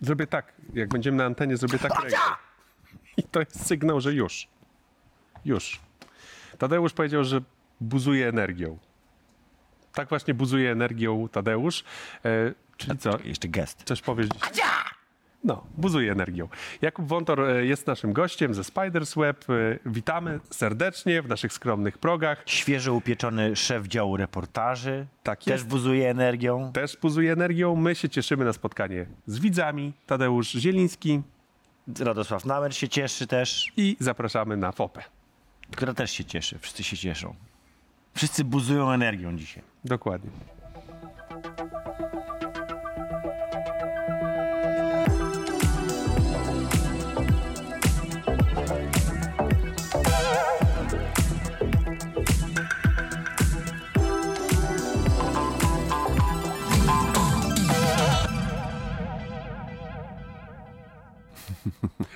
Zrobię tak, jak będziemy na antenie, zrobię tak ręką. I to jest sygnał, że już. Już. Tadeusz powiedział, że buzuje energią. Tak właśnie buzuje energią Tadeusz. E, czyli co? Jeszcze gest. Coś powiesz dziś? No, buzuje energią. Jakub Wątor e, jest naszym gościem ze Spiders Web. E, Witamy serdecznie w naszych skromnych progach. Świeżo upieczony szef działu reportaży. Tak Też jest. buzuje energią. Też buzuje energią. My się cieszymy na spotkanie z widzami. Tadeusz Zieliński Radosław Nauer się cieszy też, i zapraszamy na FOPę. która też się cieszy. Wszyscy się cieszą. Wszyscy buzują energią dzisiaj. Dokładnie.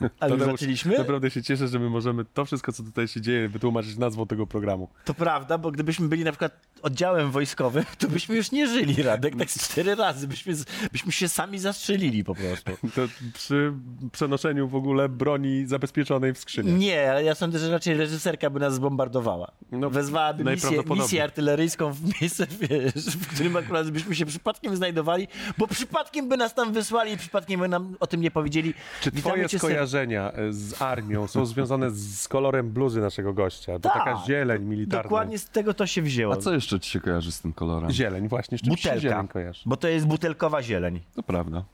A już Tadeusz, zaczęliśmy? Naprawdę się cieszę, że my możemy to wszystko, co tutaj się dzieje, wytłumaczyć nazwą tego programu. To prawda, bo gdybyśmy byli na przykład oddziałem wojskowym, to byśmy już nie żyli, Radek. Tak cztery razy byśmy, byśmy się sami zastrzelili po prostu. To przy przenoszeniu w ogóle broni zabezpieczonej w skrzyni. Nie, ale ja sądzę, że raczej reżyserka by nas zbombardowała. No, Wezwałaby misję, misję artyleryjską w miejsce, wiesz, w którym akurat byśmy się przypadkiem znajdowali, bo przypadkiem by nas tam wysłali i przypadkiem by nam o tym nie powiedzieli. Czy Witamy twoje ser- skojarzenia e, z armią są związane z kolorem bluzy naszego gościa? To Tak. taka zieleń militarna. Dokładnie z tego to się wzięło. A co jeszcze ci się kojarzy z tym kolorem? Zieleń, właśnie. Z czym ci się Butelka, zieleń kojarzy? bo to jest butelkowa zieleń, To prawda.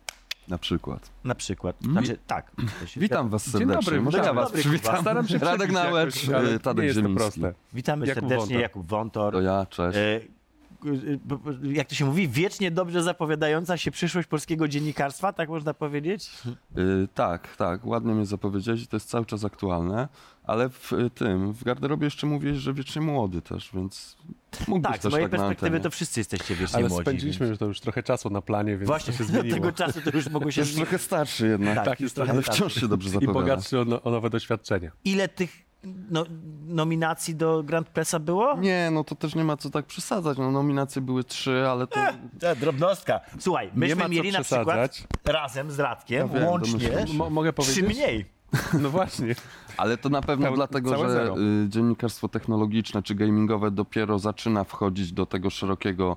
Na przykład. na przykład. Znaczy, tak. Witam was Dzień serdecznie. dobry, Może ja dzień was dobry, przywitam. Staram się Radek Nałecz, Tadek proste. Witamy Jakub serdecznie, Wątor. Jakub Wątor. To ja, cześć. B- jak to się mówi, wiecznie dobrze zapowiadająca się przyszłość polskiego dziennikarstwa, tak można powiedzieć? Y, tak, tak, ładnie mnie zapowiedziałeś i to jest cały czas aktualne, ale w y, tym, w garderobie jeszcze mówiłeś, że wiecznie młody też, więc mógłbyś Tak, z mojej tak perspektywy to wszyscy jesteście wiecznie Ale młodzi. spędziliśmy więc- już to już trochę czasu na planie, więc Właśnie, to się zmieniło. tego czasu to już mogło się Jest zmienić. trochę starszy jednak, Tak, Tak, już jest trochę ale starszy. wciąż się dobrze I zapowiada. bogatszy o, no, o nowe doświadczenia. Ile tych no, nominacji do Grand Pressa było? Nie, no to też nie ma co tak przesadzać, no nominacje były trzy, ale to... Ta drobnostka. Słuchaj, myśmy ma co mieli na przykład razem z Radkiem, Ja wiem, łącznie. Mo- mogę trzy powiedzieć? mniej. No właśnie. Ale to na pewno Całe- dlatego, całe że zero. y, dziennikarstwo technologiczne czy gamingowe dopiero zaczyna wchodzić do tego szerokiego,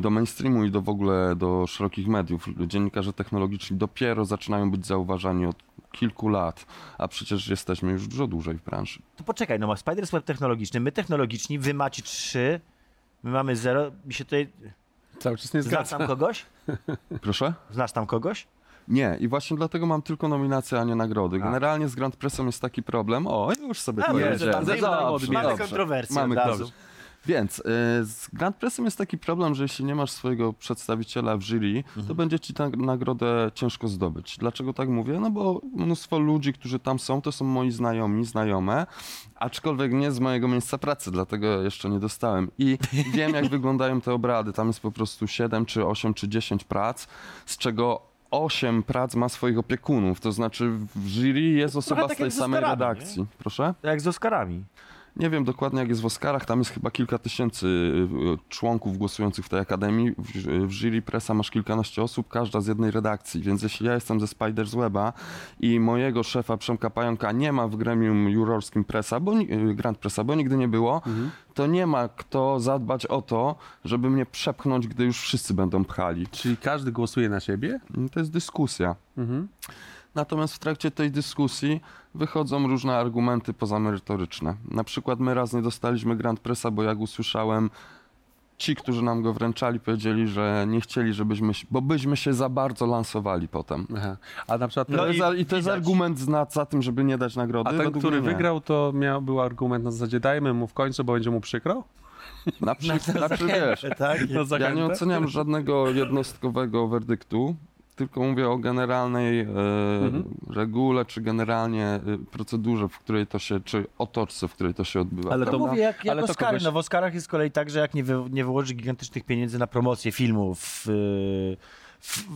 do mainstreamu i do w ogóle do szerokich mediów. Dziennikarze technologiczni dopiero zaczynają być zauważani od kilku lat, a przecież jesteśmy już dużo dłużej w branży. To poczekaj, no ma Spiders Web technologiczny, my technologiczni, wy macie trzy, my mamy zero. Mi się tutaj... Cały czas nie Znasz zgadza. tam kogoś? Proszę? Znasz tam kogoś? Nie, i właśnie dlatego mam tylko nominacje, a nie nagrody. Generalnie z Grand Pressem jest taki problem. O, już sobie A, może tam Dobrze, mamy dobrze. kontrowersje Mamy od razu. dobrze. Więc y, z Grand Pressem jest taki problem, że jeśli nie masz swojego przedstawiciela w jury, to będzie ci tę nagrodę ciężko zdobyć. Dlaczego tak mówię? No bo mnóstwo ludzi, którzy tam są, to są moi znajomi, znajome, aczkolwiek nie z mojego miejsca pracy, dlatego jeszcze nie dostałem. I wiem, jak wyglądają te obrady. Tam jest po prostu 7 czy 8 czy 10 prac, z czego 8 prac ma swoich opiekunów, to znaczy w jury jest osoba tak z tej samej Oscarami, nie? redakcji. Proszę? Tak Jak z Oscarami. Nie wiem dokładnie jak jest w Oscarach, tam jest chyba kilka tysięcy y, członków głosujących w tej akademii. W, w jury presa masz kilkanaście osób, każda z jednej redakcji, więc jeśli ja jestem ze Spiders Weba i mojego szefa Przemka Pająka nie ma w gremium jurorskim presa, bo, y, Grand Pressa, bo nigdy nie było, to nie ma kto zadbać o to, żeby mnie przepchnąć, gdy już wszyscy będą pchali. Czyli każdy głosuje na siebie? To jest dyskusja. Mhm. Natomiast w trakcie tej dyskusji wychodzą różne argumenty pozamerytoryczne. Na przykład my raz nie dostaliśmy Grand Pressa, bo jak usłyszałem, ci, którzy nam go wręczali, powiedzieli, że nie chcieli, żebyśmy, się- bo byśmy się za bardzo lansowali potem. Aha. A na przykład No jest, i ar- I to jest argument za, za tym, żeby nie dać nagrody. a ten Według który wygrał, to miał, był argument na zasadzie dajmy mu w końcu, bo będzie mu przykro? Na przykład, znaczy, wiesz, Tak? Na ja nie oceniam żadnego jednostkowego werdyktu, tylko mówię o generalnej e, regule, czy generalnie e, procedurze, w której to się, czy otoczce, w której to się odbywa. Ale To mówię jak, jak Oscary. kogoś- No w Oscarach jest z kolei tak, że jak nie, wy, nie wyłoży gigantycznych pieniędzy na promocję filmu w, y, w,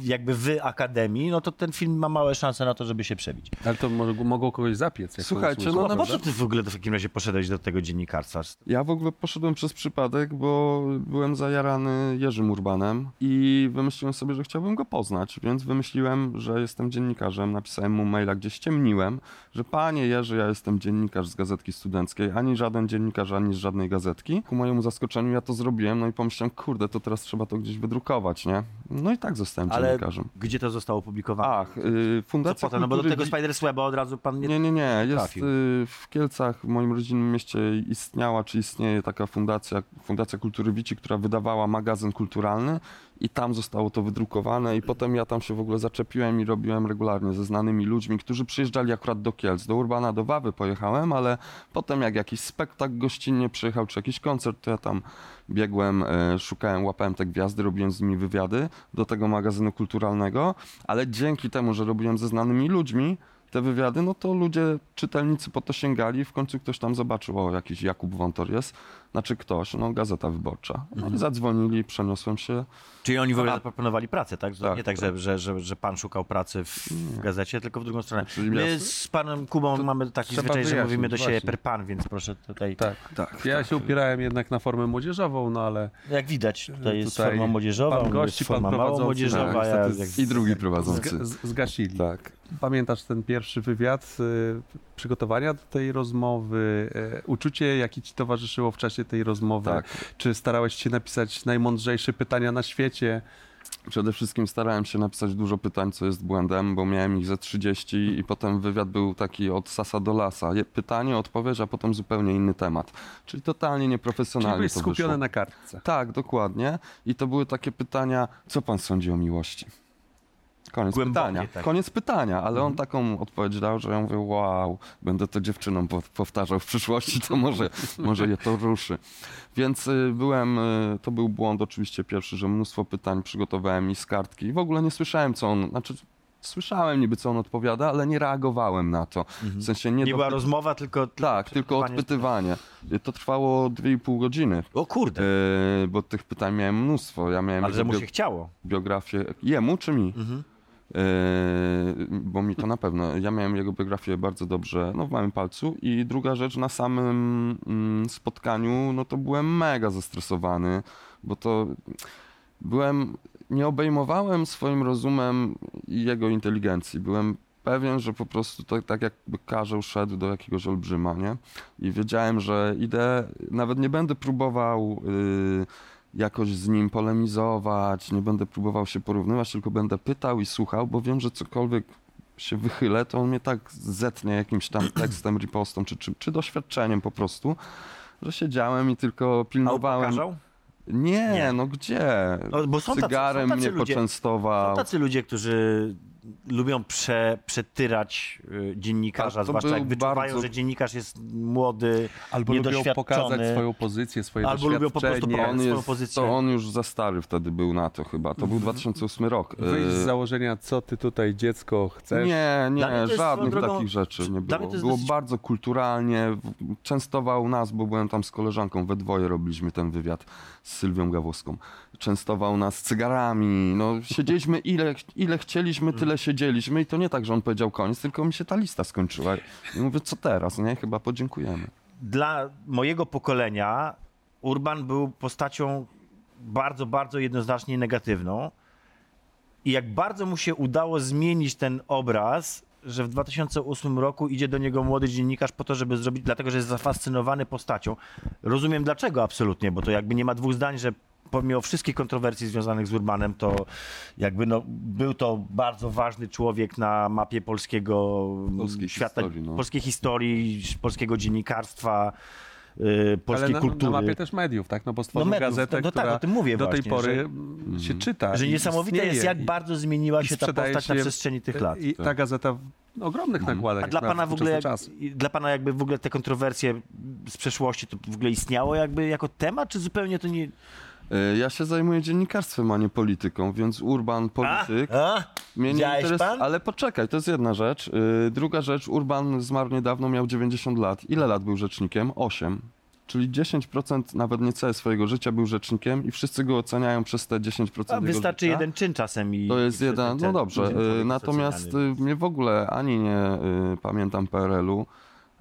jakby w akademii, no to ten film ma małe szanse na to, żeby się przebić. Ale to mogą kogoś zapiec. jak Słuchajcie, no No, po co ty w ogóle w takim razie poszedłeś do tego dziennikarstwa? Ja w ogóle poszedłem przez przypadek, bo byłem zajarany Jerzym Urbanem i wymyśliłem sobie, że chciałbym go poznać, więc wymyśliłem, że jestem dziennikarzem. Napisałem mu maila, gdzie ściemniłem, że panie Jerzy, ja jestem dziennikarz z gazetki studenckiej, ani żaden dziennikarz, ani z żadnej gazetki. Ku mojemu zaskoczeniu ja to zrobiłem, no i pomyślałem, kurde, to teraz trzeba to gdzieś wydrukować, nie? No i tak zostałem Ale dziennikarzem. gdzie to zostało opublikowane? Ach, y, Co Fundacja potem? No bo do Kultury tego Spider Weba od razu pan nie... nie, nie, nie. Jest trafił. y, w Kielcach, w moim rodzinnym mieście istniała, czy istnieje taka fundacja, Fundacja Kultury Wici, która wydawała magazyn kulturalny i tam zostało to wydrukowane i potem ja tam się w ogóle zaczepiłem i robiłem regularnie ze znanymi ludźmi, którzy przyjeżdżali akurat do Kielc. Do Urbana, do Wawy pojechałem, ale potem jak jakiś spektakl gościnnie przyjechał, czy jakiś koncert, to ja tam biegłem, e, szukałem, łapałem te gwiazdy, robiłem z nimi wywiady do tego magazynu kulturalnego, ale dzięki temu, że robiłem ze znanymi ludźmi, te wywiady, no to ludzie, czytelnicy po to sięgali, w końcu ktoś tam zobaczył, o jakiś Jakub Wątor jest, znaczy ktoś, no Gazeta Wyborcza. No i zadzwonili, przeniosłem się. Czyli oni w ogóle zaproponowali pracę, tak? Tak, nie tak, tak. Że, że, że, że pan szukał pracy w, w gazecie, tylko w drugą stronę. Czyli My z panem Kubą mamy taki zwyczaj, że wyjaśnić, mówimy do siebie właśnie. per pan, więc proszę tutaj... Tak, Tak, Ja się upierałem jednak na formę młodzieżową, no ale Jak widać, tutaj jest Tutaj forma młodzieżowa, pan gości, jest forma pan mało prowadzący, młodzieżowa. tak, ja, jak, I drugi prowadzący. zga- z- zgasili. Tak. Pamiętasz ten pierwszy wywiad, y, przygotowania do tej rozmowy, y, uczucie, jakie ci towarzyszyło w czasie tej rozmowy? Tak. Czy starałeś się napisać najmądrzejsze pytania na świecie? Przede wszystkim starałem się napisać dużo pytań, co jest błędem, bo miałem ich ze 30 i potem wywiad był taki od sasa do lasa. Pytanie, odpowiedź, a potem zupełnie inny temat. Czyli totalnie Czyli nieprofesjonalnie byłeś to skupiony wyszło. na kartce. Tak, dokładnie. I to były takie pytania, co pan sądzi o miłości? Koniec Głębokie, pytania. tak. Koniec pytania, ale Mhm. on taką odpowiedź dał, że ja mówię, wow, będę to dziewczynom po- powtarzał w przyszłości, to może, może je to ruszy. Więc y, byłem, y, to był błąd oczywiście pierwszy, że mnóstwo pytań przygotowałem i z kartki. I w ogóle nie słyszałem, co on, znaczy słyszałem niby, co on odpowiada, ale nie reagowałem na to. W sensie nie... nie była rozmowa, tylko... Tak, tylko odpytywanie. Y, To trwało 2,5 godziny. O kurde, bo tych pytań miałem mnóstwo. Ja miałem ale że mu bio- się chciało. biografię. Jemu czy mi? Mhm. Yy, bo mi to na pewno. Ja miałem jego biografię bardzo dobrze no, w małym palcu. I druga rzecz, na samym mm, spotkaniu, no to byłem mega zestresowany, bo to byłem. Nie obejmowałem swoim rozumem jego inteligencji. Byłem pewien, że po prostu tak, tak jakby karzeł szedł do jakiegoś olbrzyma, nie? I wiedziałem, że idę, nawet nie będę próbował y, jakoś z nim polemizować, nie będę próbował się porównywać, tylko będę pytał i słuchał, bo wiem, że cokolwiek się wychylę, to on mnie tak zetnie jakimś tam tekstem, ripostą, czy, czy, czy doświadczeniem po prostu, że siedziałem i tylko A pilnowałem. upokarzał? Nie, Nie. no gdzie? No, bo są tacy- Cygarem są tacy mnie ludzie- poczęstował. Są tacy ludzie, którzy lubią prze, przetyrać y, dziennikarza, Tak, zwłaszcza jak wyczuwają, bardzo- że dziennikarz jest młody, Albo lubią pokazać swoją pozycję, swoje Albo lubią po prostu pokazać swoją pozycję. to on już za stary wtedy był na to chyba. To był 2008 rok. Wyjść z Y, założenia, co ty tutaj dziecko chcesz. Nie, nie, żadnych drogą- takich rzeczy nie było. Było dosyć- bardzo kulturalnie. Częstował nas, bo byłem tam z koleżanką, we dwoje robiliśmy ten wywiad z Sylwią Gawłowską. Częstował nas cygarami. No, siedzieliśmy ile, ile chcieliśmy, tyle siedzieliśmy i to nie tak, że on powiedział koniec, tylko mi się ta lista skończyła. I mówię, co teraz, nie? Chyba podziękujemy. Dla mojego pokolenia Urban był postacią bardzo, bardzo jednoznacznie negatywną. I jak bardzo mu się udało zmienić ten obraz, że w 2008 roku idzie do niego młody dziennikarz po to, żeby zrobić, dlatego że jest zafascynowany postacią. Rozumiem dlaczego absolutnie, bo to jakby nie ma dwóch zdań, że pomimo wszystkich kontrowersji związanych z Urbanem, to jakby no, był to bardzo ważny człowiek na mapie polskiego Polskiej świata, historii, no. polskiej historii, polskiego dziennikarstwa, yy, polskiej Ale na, kultury. na mapie też mediów, tak? No bo stworzył No mediów, gazetę, no, no tak, która o tym mówię do tej właśnie, pory że- mm, się czyta. że niesamowite jest, jak i- bardzo zmieniła się ta postać na się- przestrzeni tych lat. I ta gazeta w ogromnych nakładach. A dla na pana w ogóle, dla pana jakby w ogóle te kontrowersje z przeszłości to w ogóle istniało jakby jako temat, czy zupełnie to nie... Y, Ja się zajmuję dziennikarstwem, a nie polityką, więc Urban, polityk... A? A? Mnie nie Widziałeś interes... pan? Ale poczekaj, to jest jedna rzecz. Yy, druga rzecz, Urban zmarł niedawno, miał 90 lat. Ile lat był rzecznikiem? 8. Czyli 10% nawet niecałe swojego życia był rzecznikiem i wszyscy go oceniają przez te 10% A wystarczy życia. jeden czyn czasem i... To i jest wtedy jeden, no dobrze. jest Natomiast mnie w ogóle ani nie y, pamiętam PRL-u,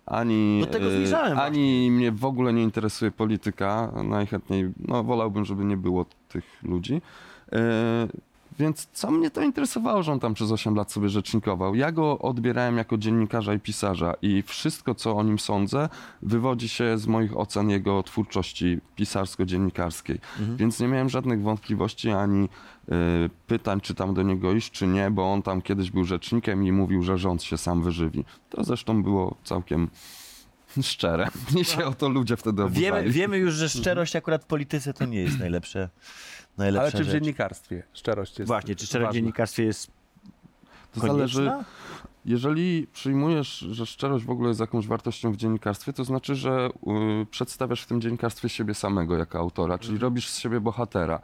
ani, zmierzałem ani mnie w ogóle nie interesuje polityka. Najchętniej, no wolałbym, żeby nie było tych ludzi. Więc co mnie to interesowało, że on tam przez 8 lat sobie rzecznikował? Ja go odbierałem jako dziennikarza i pisarza i wszystko, co o nim sądzę, wywodzi się z moich ocen jego twórczości pisarsko-dziennikarskiej. Więc nie miałem żadnych wątpliwości ani y, pytań, czy tam do niego iść, czy nie, bo on tam kiedyś był rzecznikiem i mówił, że rząd się sam wyżywi. To zresztą było całkiem szczere. Mnie się o to ludzie wtedy oburzali. Wiemy, wiemy już, że szczerość akurat w polityce to nie jest najlepsze, najlepsza Ale czy w rzecz. dziennikarstwie szczerość jest Właśnie, czy szczerość w ważna? dziennikarstwie jest To konieczna? zależy, jeżeli przyjmujesz, że szczerość w ogóle jest jakąś wartością w dziennikarstwie, to znaczy, że y, przedstawiasz w tym dziennikarstwie siebie samego jako autora, czyli Mhm. robisz z siebie bohatera.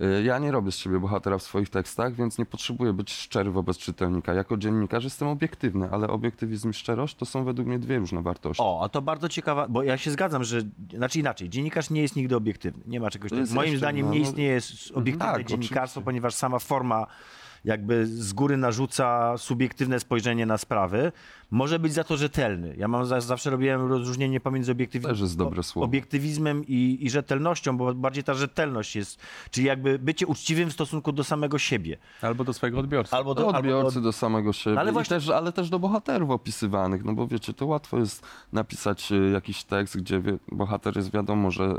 Y, ja nie robię z siebie bohatera w swoich tekstach, więc nie potrzebuję być szczery wobec czytelnika. Jako dziennikarz jestem obiektywny, ale obiektywizm i szczerość to są według mnie dwie różne wartości. O, a to bardzo ciekawa, bo ja się zgadzam, że, znaczy inaczej, dziennikarz nie jest nigdy obiektywny. Nie ma czegoś takiego. Moim zdaniem inna, nie no- istnieje s- obiektywne tak, dziennikarstwo, oczywiście. ponieważ sama forma jakby z góry narzuca subiektywne spojrzenie na sprawy. Może być za to rzetelny. Ja mam za, zawsze robiłem rozróżnienie pomiędzy obiektywizmem, i, i rzetelnością, bo bardziej ta rzetelność jest, czyli jakby bycie uczciwym w stosunku do samego siebie. Albo do swojego odbiorcy. Albo Do do, albo odbiorcy, do, do samego siebie, Ale I właśnie- też, ale też do bohaterów opisywanych, no bo wiecie, to łatwo jest napisać y, jakiś tekst, gdzie bohater jest wiadomo, że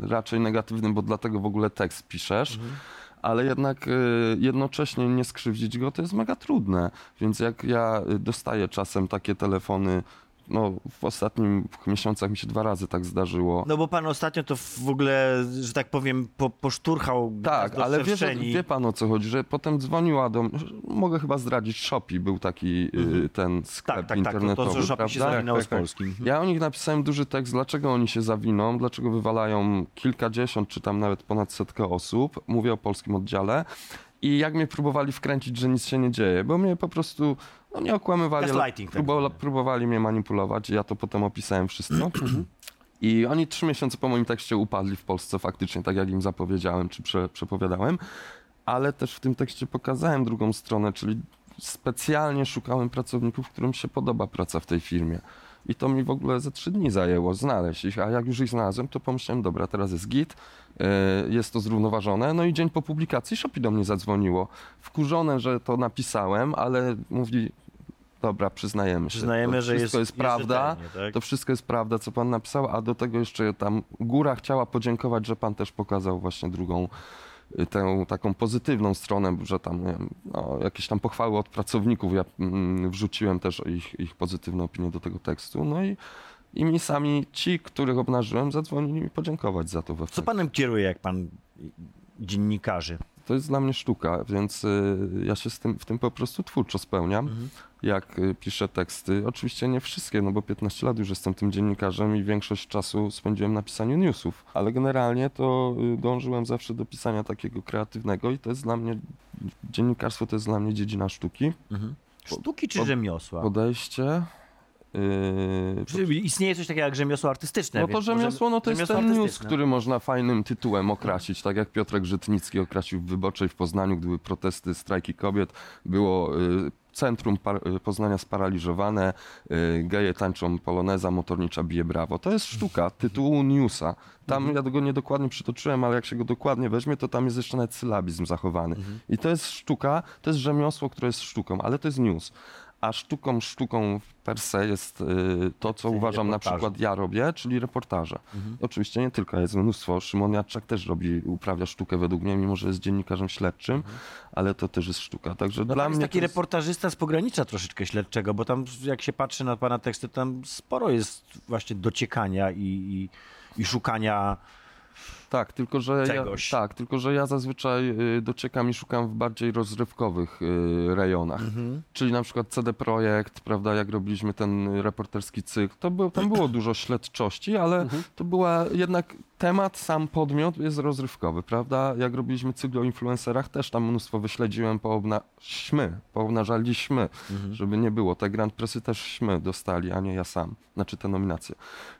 raczej negatywny, bo dlatego w ogóle tekst piszesz, Mhm. Ale jednak y, jednocześnie nie skrzywdzić go to jest mega trudne, więc jak ja dostaję czasem takie telefony, no w ostatnich miesiącach mi się dwa razy tak zdarzyło, No bo pan ostatnio to w ogóle, że tak powiem, po, poszturchał Tak, gniazdo ale wie, że, wie pan o co chodzi, że potem dzwoniła do mnie, mogę chyba zdradzić, Shopee był taki y, ten sklep Tak, tak, tak, to, internetowy, to co Shopee się Tak, z tak, tak. Polski. Mhm. Ja o nich napisałem duży tekst, dlaczego oni się zawiną, dlaczego wywalają kilkadziesiąt, czy tam nawet ponad setkę osób. Mówię o polskim oddziale. I jak mnie próbowali wkręcić, że nic się nie dzieje, bo mnie po prostu no, nie okłamywali, ale Gaslighting tak zwany. próbowali mnie manipulować. Ja to potem opisałem wszystko. I oni trzy miesiące po moim tekście upadli w Polsce faktycznie, tak jak im zapowiedziałem, czy prze, przepowiadałem. Ale też w tym tekście pokazałem drugą stronę, czyli specjalnie szukałem pracowników, którym się podoba praca w tej firmie. I to mi w ogóle ze trzy dni zajęło znaleźć ich, a jak już ich znalazłem, to pomyślałem, dobra, teraz jest git, yy, jest to zrównoważone. No i dzień po publikacji Shopee do mnie zadzwoniło. Wkurzone, że to napisałem, ale mówi, dobra, przyznajemy się. Przyznajemy, to że wszystko jest- jest, prawda. jest tak? To wszystko jest prawda, co pan napisał, a do tego jeszcze tam góra chciała podziękować, że pan też pokazał właśnie drugą tę taką pozytywną stronę, że tam nie wiem, no, jakieś tam pochwały od pracowników, ja mm, wrzuciłem też ich, ich pozytywne opinie do tego tekstu, no i, i mi sami ci, których obnażyłem, zadzwonili mi podziękować za to we Co panem kieruje, jak pan dziennikarzy? To jest dla mnie sztuka, więc y, ja się z tym, w tym po prostu twórczo spełniam. Jak y, piszę teksty, oczywiście nie wszystkie, no bo 15 lat już jestem tym dziennikarzem i większość czasu spędziłem na pisaniu newsów, ale generalnie to y, dążyłem zawsze do pisania takiego kreatywnego i to jest dla mnie, dziennikarstwo to jest dla mnie dziedzina sztuki. Sztuki czy rzemiosła? Podejście. Y, Czy Istnieje coś takiego jak rzemiosło artystyczne. No to rzemiosło, no to jest ten news, który można fajnym tytułem okrasić, tak jak Piotrek Żytnicki okrasił w Wyborczej w Poznaniu, gdy były protesty, strajki kobiet, było y, centrum y, Poznania sparaliżowane, y, geje tańczą poloneza, motornicza bije brawo. To jest sztuka tytułu newsa. Tam ja go niedokładnie przytoczyłem, ale jak się go dokładnie weźmie, to tam jest jeszcze nawet sylabizm zachowany. I to jest sztuka, to jest rzemiosło, które jest sztuką, ale to jest news. A sztuką, sztuką per se jest y, to, co Czyli uważam na reportaże. przykład ja robię, czyli reportaże. Oczywiście nie tylko, jest mnóstwo. Szymon Jadczak też robi, uprawia sztukę według mnie, mimo że jest dziennikarzem śledczym, ale to też jest sztuka. Także No dla pan jest mnie taki to jest... reportażysta z pogranicza troszeczkę śledczego, bo tam jak się patrzy na pana teksty, tam sporo jest właśnie dociekania i, i, i szukania Tak, tylko że Czegoś. ja, tak, tylko że ja zazwyczaj y, dociekam i szukam w bardziej rozrywkowych y, rejonach. Mhm. Czyli na przykład CD Projekt, prawda, jak robiliśmy ten reporterski cykl, to było, tam było dużo śledczości, ale Mhm. to była jednak temat, sam podmiot jest rozrywkowy, prawda? Jak robiliśmy cykl o influencerach, też tam mnóstwo wyśledziłem, poobnaśmy, poobnażaliśmy, Mhm. żeby nie było. Te Grand Pressy też my dostali, a nie ja sam, znaczy te nominacje.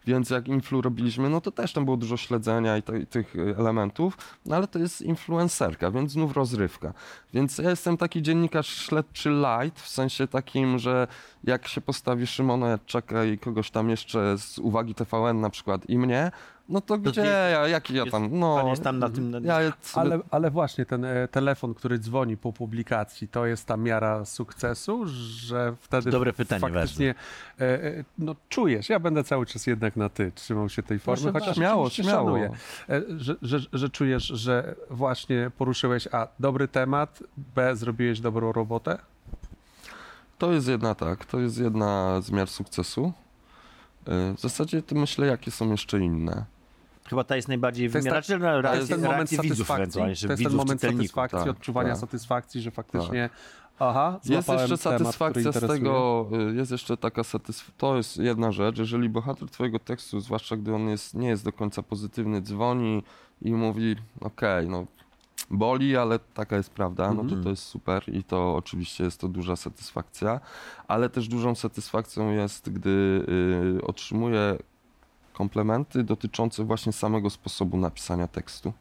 Więc jak influ robiliśmy, no to też tam było dużo śledzenia i, te, i tych y, elementów, no ale to jest influencerka, więc znów rozrywka. Więc ja jestem taki dziennikarz śledczy light, w sensie takim, że jak się postawi Szymona Jadczaka i kogoś tam jeszcze z uwagi TVN na przykład i mnie, no to gdzie ja, jaki ja tam, no... Pan jest tam na tym... Na... Ja sobie, Ale, ale właśnie ten e, telefon, który dzwoni po publikacji, to jest ta miara sukcesu, że wtedy Dobre pytanie, faktycznie e, e, no, czujesz, ja będę cały czas jednak na ty, trzymał się tej formy, Proszę chociaż śmiało, śmiało. szanuję, e, że, że, że czujesz, że właśnie poruszyłeś a dobry temat, b zrobiłeś dobrą robotę, To jest jedna tak, to jest jedna z miar sukcesu. Y, W zasadzie to myślę, jakie są jeszcze inne. Chyba ta jest najbardziej To ta- to jest ten moment widzów satysfakcji, to jest ten moment satysfakcji, tak, odczuwania tak. satysfakcji, że faktycznie aha, Jest jeszcze temat, który satysfakcja z tego, y, jest jeszcze taka satysfakcja, to jest jedna rzecz, jeżeli bohater twojego tekstu, zwłaszcza gdy on jest, nie jest do końca pozytywny, dzwoni i mówi, okej, no boli, ale taka jest prawda, no to Mhm. to jest super i to oczywiście jest to duża satysfakcja, ale też dużą satysfakcją jest, gdy y, otrzymuję komplementy dotyczące właśnie samego sposobu napisania tekstu.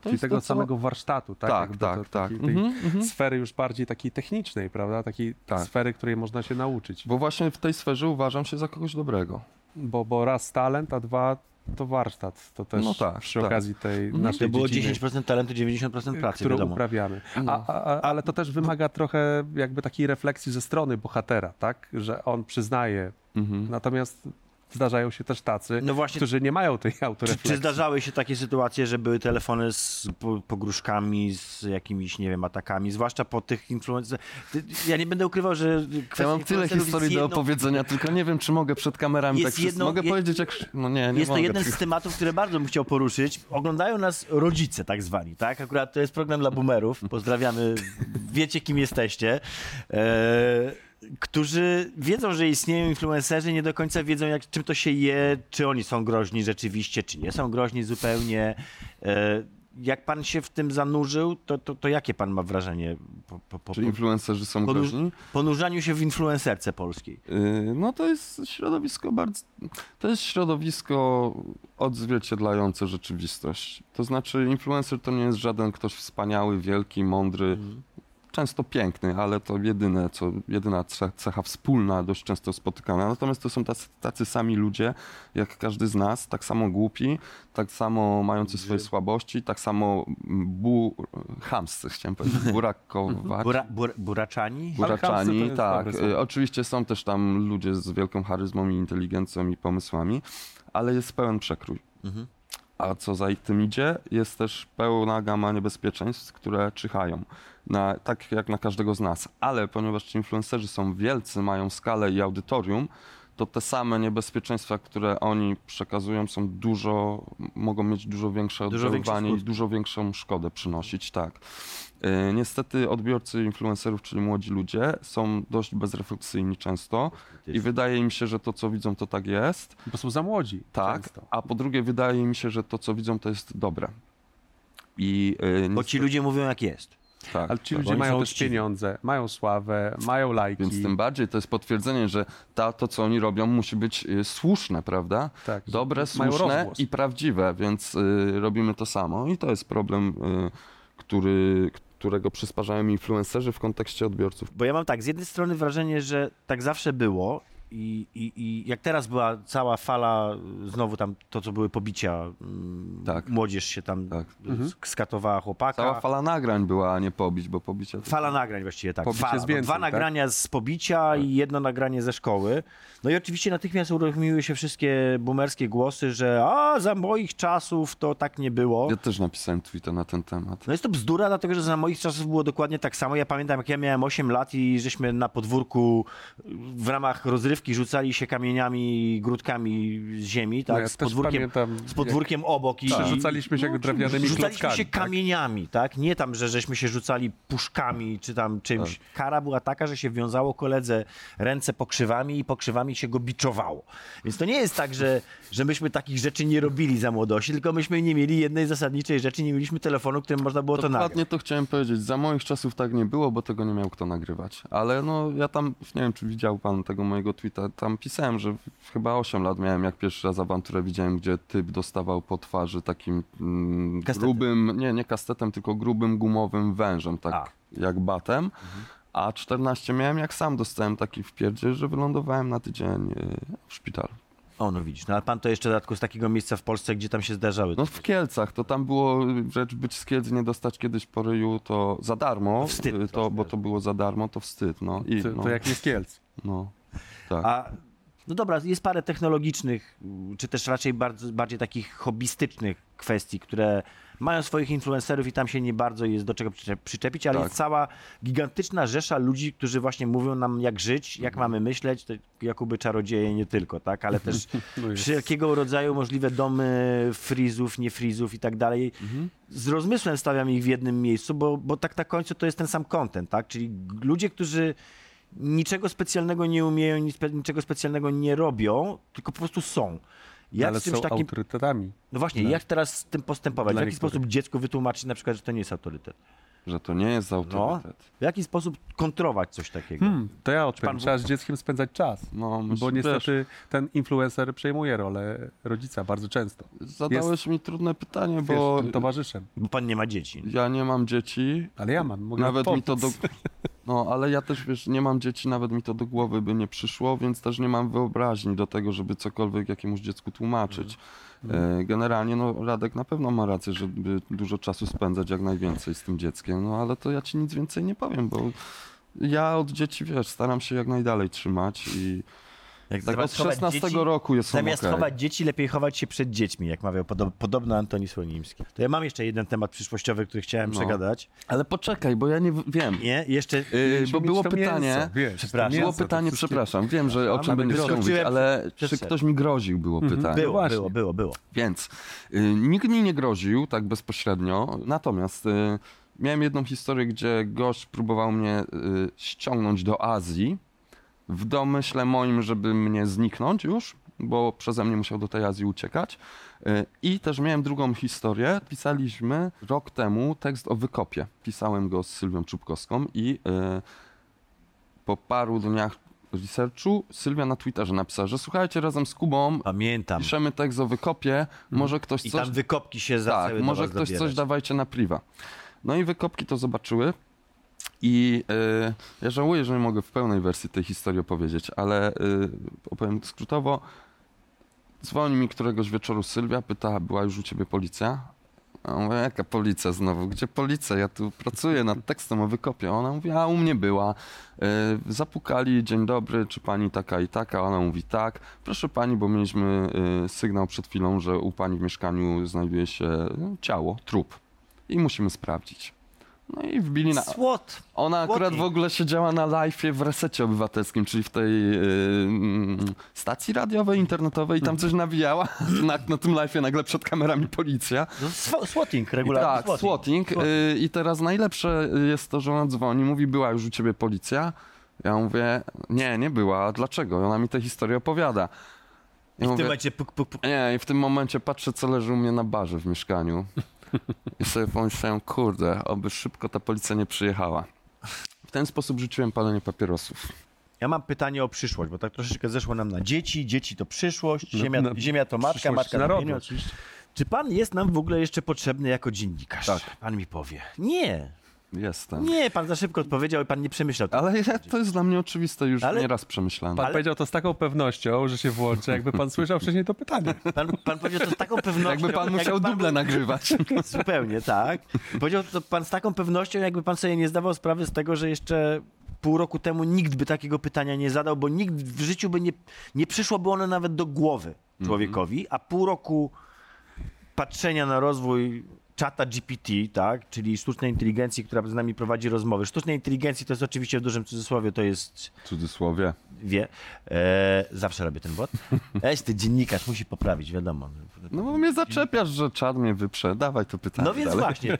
To Czyli tego to, co- samego warsztatu, tak? Tak, Jakby tak, to, tak. takiej- Mhm, mhm. Sfery już bardziej takiej technicznej, prawda? Takiej Tak. sfery, której można się nauczyć. Bo właśnie w tej sferze uważam się za kogoś dobrego. Bo, bo raz talent, a dwa to warsztat. To też No tak, przy tak. okazji tej Mhm. naszej To było dziedziny, 10% talentu, 90% pracy, którą wiadomo. uprawiamy. No. A, a, a, ale to też wymaga trochę jakby takiej refleksji ze strony bohatera, tak? Że on przyznaje. Mhm. Natomiast zdarzają się też tacy, No właśnie, którzy nie mają tej czy, autorefleksji. czy zdarzały się takie sytuacje, że były telefony z po- pogróżkami, z jakimiś, nie wiem, atakami, zwłaszcza po tych influencerach? Ja nie będę ukrywał, że kwestia Ja mam tyle historii do opowiedzenia, tylko nie wiem, czy mogę przed kamerami Jest tak jedno- Mogę je- powiedzieć, jak... No nie, nie Jest to mogę. jeden z tematów, które bardzo bym chciał poruszyć. Oglądają nas rodzice tak zwani, tak? Akurat to jest program dla boomerów. Pozdrawiamy. Wiecie, kim jesteście. E, którzy wiedzą, że istnieją influencerzy, nie do końca wiedzą, jak, czym to się je, czy oni są groźni rzeczywiście, czy nie są groźni zupełnie. E, jak pan się w tym zanurzył, to, to, to jakie pan ma wrażenie po, po, po, Czy influencerzy są Podróż- groźni? ponurzaniu się w influencerce polskiej? Yy, No to jest środowisko bardzo... To jest środowisko odzwierciedlające rzeczywistość. To znaczy influencer to nie jest żaden ktoś wspaniały, wielki, mądry, często piękny, ale to jedyne, co, jedyna ce- cecha wspólna, dość często spotykana. Natomiast to są tacy, tacy sami ludzie, jak każdy z nas, tak samo głupi, tak samo mający swoje słabości, tak samo bu... chamscy, chciałem powiedzieć, burakować. Bura, bur, buraczani? Buraczani, tak. Y, Oczywiście są też tam ludzie z wielką charyzmą i inteligencją i pomysłami, ale jest pełen przekrój. Mhm. A co za tym idzie, jest też pełna gama niebezpieczeństw, które czyhają. Na, tak jak na każdego z nas. Ale ponieważ ci influencerzy są wielcy, mają skalę i audytorium, to te same niebezpieczeństwa, które oni przekazują, są dużo, mogą mieć dużo większe Dużo oddziaływanie i dużo większą szkodę przynosić, tak. Y, Niestety odbiorcy influencerów, czyli młodzi ludzie, są dość bezrefleksyjni często i wydaje im się, że to, co widzą, to tak jest. Bo są za młodzi. Tak, często. a po drugie wydaje mi się, że to, co widzą, to jest dobre. I y, Bo ci ludzie mówią, jak jest. Tak, Ale ci tak. ludzie mają też uczciwi. pieniądze, mają sławę, mają lajki. Więc tym bardziej to jest potwierdzenie, że ta, to, co oni robią, musi być y, słuszne, prawda? tak, Dobre, słuszne i prawdziwe, więc y, robimy to samo. I to jest problem, y, który, którego przysparzają influencerzy w kontekście odbiorców. Bo ja mam tak, z jednej strony wrażenie, że tak zawsze było i, i, i jak teraz była cała fala, znowu tam to, co były pobicia, mm, Tak. młodzież się tam Tak. Mhm. skatowała chłopaka. Cała fala nagrań była, a nie pobić, bo pobicie... to- Fala nagrań właściwie tak. Fala, więcej, dwa tak? nagrania z pobicia i jedno nagranie ze szkoły. No i oczywiście natychmiast uruchomiły się wszystkie boomerskie głosy, że a za moich czasów to tak nie było. Ja też napisałem tweeta na ten temat. No jest to bzdura, dlatego że za moich czasów było dokładnie tak samo. Ja pamiętam, jak ja miałem 8 lat i żeśmy na podwórku w ramach rozrywki kryjówki, rzucali się kamieniami, grudkami z ziemi, tak? No ja z, podwórkiem, pamiętam, z podwórkiem obok. I, Przerzucaliśmy się no, drewnianymi Rzucaliśmy klockami, się tak? kamieniami, tak? Nie tam, że żeśmy się rzucali puszkami czy tam czymś. Tak. Kara była taka, że się wiązało koledze ręce pokrzywami i pokrzywami się go biczowało. Więc to nie jest tak, że, że myśmy takich rzeczy nie robili za młodości, tylko myśmy nie mieli jednej zasadniczej rzeczy, nie mieliśmy telefonu, którym można było to nagrać. Dokładnie to chciałem powiedzieć. Za moich czasów tak nie było, bo tego nie miał kto nagrywać. Ale no ja tam, nie wiem czy widział pan tego mojego tweeta, tam pisałem, że chyba 8 lat miałem, jak pierwszy raz awanturę widziałem, gdzie typ dostawał po twarzy takim mm, grubym, nie, nie kastetem, tylko grubym gumowym wężem, tak A. jak batem. A 14 miałem, jak sam dostałem taki wpierdziel, że wylądowałem na tydzień y, w szpitalu. O, no widzisz, no ale pan to jeszcze w dodatku z takiego miejsca w Polsce, gdzie tam się zdarzały. No w Kielcach, to tam było rzecz być z Kielc, nie dostać kiedyś po ryju, to za darmo, To wstyd y, to, bo to było za darmo, to wstyd, no. I, To, no, to jak nie z Kielc. no, tak. A no dobra, jest parę technologicznych, czy też raczej bardzo, bardziej takich hobbystycznych kwestii, które mają swoich influencerów i tam się nie bardzo jest do czego przyczep- przyczepić, ale Tak. jest cała gigantyczna rzesza ludzi, którzy właśnie mówią nam jak żyć, jak mamy myśleć, to Jakuby czarodzieje nie tylko, tak, ale też No wszelkiego rodzaju możliwe domy frizów, nie frizów i tak dalej. Z rozmysłem stawiam ich w jednym miejscu, bo, bo tak na końcu to jest ten sam content, tak? Czyli ludzie, którzy niczego specjalnego nie umieją, niczego specjalnego nie robią, tylko po prostu są. Jak ale z czymś są takim. autorytetami. No właśnie, dla- jak teraz z tym postępować? W dla jaki niektórych. sposób dziecku wytłumaczyć na przykład, że to nie jest autorytet? Że to nie jest No, autorytet. w jaki sposób kontrować coś takiego? Hmm, to ja odpowiem. Trzeba z dzieckiem spędzać czas. No, Bo wiesz, niestety ten influencer przejmuje rolę rodzica bardzo często. zadałeś mi trudne pytanie, Wiesz, bo tym towarzyszem. Bo pan nie ma dzieci. ja nie mam dzieci, Ale ja mam, mogę nawet mi to do... No, ale ja też, wiesz, nie mam dzieci, nawet mi to do głowy by nie przyszło, więc też nie mam wyobraźni do tego, żeby cokolwiek jakiemuś dziecku tłumaczyć. Mhm. E, Generalnie, no, Radek na pewno ma rację, żeby dużo czasu spędzać jak najwięcej z tym dzieckiem, no, ale to ja ci nic więcej nie powiem, bo ja od dzieci, wiesz, staram się jak najdalej trzymać i Jak tak od zamiast chować 16 dzieci- roku jest Zamiast okej. chować dzieci, lepiej chować się przed dziećmi, jak mawiał podob, podobno Antoni Słonimski. To ja mam jeszcze jeden temat przyszłościowy, który chciałem No. przegadać. Ale poczekaj, bo ja nie wiem. Nie, jeszcze... Yy, bo było pytanie, Mięso, wiesz, Przepraszam. było to pytanie, przepraszam, wiem, że o czym będziesz chciał mówić, ale czy ktoś mi groził, było pytanie. Było, właśnie. było, było, było. Więc y, nikt mi nie groził tak bezpośrednio, natomiast y, miałem jedną historię, gdzie gość próbował mnie y, ściągnąć do Azji w domyśle moim, żeby mnie zniknąć już, bo przeze mnie musiał do tej Azji uciekać. Y, I też miałem drugą historię. Pisaliśmy rok temu tekst o wykopie. Pisałem go z Sylwią Czubkowską i y, po paru dniach researchu Sylwia na Twitterze napisała, że słuchajcie, razem z Kubą Pamiętam. piszemy tekst o wykopie, może ktoś I coś... tam wykopki się zaczęły Tak, może ktoś coś dawajcie na priwa. No i wykopki to zobaczyły i y, ja żałuję, że nie mogę w pełnej wersji tej historii opowiedzieć, ale y, opowiem skrótowo. Dzwoni mi któregoś wieczoru Sylwia, pyta, była już u ciebie policja? A mówię, jaka policja znowu? Gdzie policja? Ja tu pracuję nad tekstem o wykopie. Ona mówi, a u mnie była. Y, zapukali, dzień dobry, czy pani taka i taka? Ona mówi, tak. Proszę pani, bo mieliśmy sygnał przed chwilą, że u pani w mieszkaniu znajduje się no, ciało, trup. I musimy sprawdzić. No i wbili na... Słot. Ona akurat w ogóle siedziała na live'ie w Resecie Obywatelskim, czyli w tej y, mm, stacji radiowej, internetowej i tam coś nawijała. Na, na tym live'ie nagle przed kamerami policja. No, sw- swatting, regularny tak, swatting. swatting. Y, I teraz najlepsze jest to, że ona dzwoni, mówi, była już u ciebie policja. Ja mówię, nie, nie była. Dlaczego? I ona mi tę historię opowiada. I Ja w mówię, tym momencie puk, puk, puk. nie, i w tym momencie patrzę, co leży u mnie na barze w mieszkaniu. I sobie pomyślałem, kurde, oby szybko ta policja nie przyjechała. W ten sposób rzuciłem palenie papierosów. Ja mam pytanie o przyszłość, bo tak troszeczkę zeszło nam na dzieci. Dzieci to przyszłość, Na- ziemia, na ziemia to matka, matka to narodu, pieniądz. oczywiście. Czy pan jest nam w ogóle jeszcze potrzebny jako dziennikarz? Tak. Pan mi powie. Nie, Jestem. nie, pan za szybko odpowiedział i pan nie przemyślał. tego. Ale ja, to jest dla mnie oczywiste, już Ale- nieraz przemyślane. Pan Ale- powiedział to z taką pewnością, że się włączy, jakby pan słyszał wcześniej to pytanie. Pan, pan powiedział to z taką pewnością. Jakby pan musiał pan- duble nagrywać. Zupełnie, tak. Powiedział to pan z taką pewnością, jakby pan sobie nie zdawał sprawy z tego, że jeszcze pół roku temu nikt by takiego pytania nie zadał, bo nikt w życiu by nie, nie przyszłoby ono nawet do głowy człowiekowi, a pół roku patrzenia na rozwój czata GPT, tak, czyli sztucznej inteligencji, która z nami prowadzi rozmowy. Sztucznej inteligencji to jest oczywiście w dużym cudzysłowie, to jest, cudzysłowie. wie, e, zawsze robię ten bot. Eś, ty dziennikarz, musi poprawić, wiadomo. No bo mnie zaczepiasz, że czad mnie wyprze. Dawaj to pytanie No więc dalej. właśnie.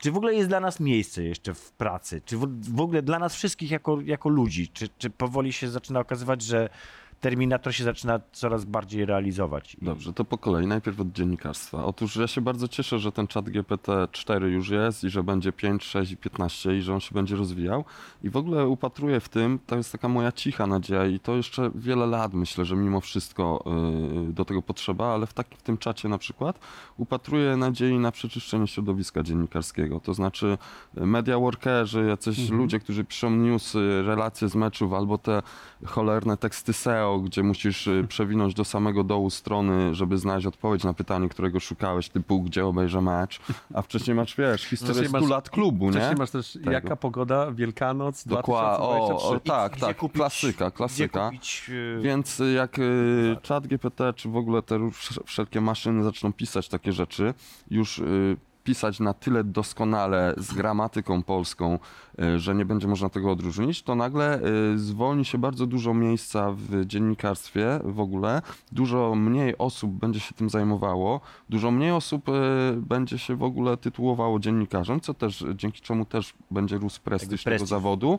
Czy w ogóle jest dla nas miejsce jeszcze w pracy? Czy w, w ogóle dla nas wszystkich jako, jako ludzi? Czy, czy powoli się zaczyna okazywać, że Terminator się zaczyna coraz bardziej realizować? Dobrze, to po kolei. Najpierw od dziennikarstwa. Otóż ja się bardzo cieszę, że ten czat GPT-4 już jest i że będzie 5, 6 i 15 i że on się będzie rozwijał. I w ogóle upatruję w tym, to jest taka moja cicha nadzieja i to jeszcze wiele lat myślę, że mimo wszystko yy, do tego potrzeba, ale w, taki, w tym czacie na przykład upatruję nadziei na przeczyszczenie środowiska dziennikarskiego. To znaczy y, media workerzy, jacyś ludzie, którzy piszą newsy, relacje z meczów albo te cholerne teksty SEO, gdzie musisz y, przewinąć do samego dołu strony, żeby znaleźć odpowiedź na pytanie, którego szukałeś, typu gdzie obejrzę mecz, a wcześniej masz, wiesz, historię Wcześniej 100 masz- lat klubu, nie? Wcześniej masz też Tego. jaka pogoda, Wielkanoc Dokładnie, o, 2023. o, tak, tak, kupić- klasyka, klasyka. kupić, e, Więc jak y, czat GPT, czy w ogóle te wszelkie maszyny zaczną pisać takie rzeczy, już y, pisać na tyle doskonale z gramatyką polską, y, że nie będzie można tego odróżnić, to nagle y, zwolni się bardzo dużo miejsca w dziennikarstwie w ogóle, dużo mniej osób będzie się tym zajmowało, dużo mniej osób będzie się w ogóle tytułowało dziennikarzem, co też, dzięki czemu też będzie rósł prestiż tego prestiż. zawodu,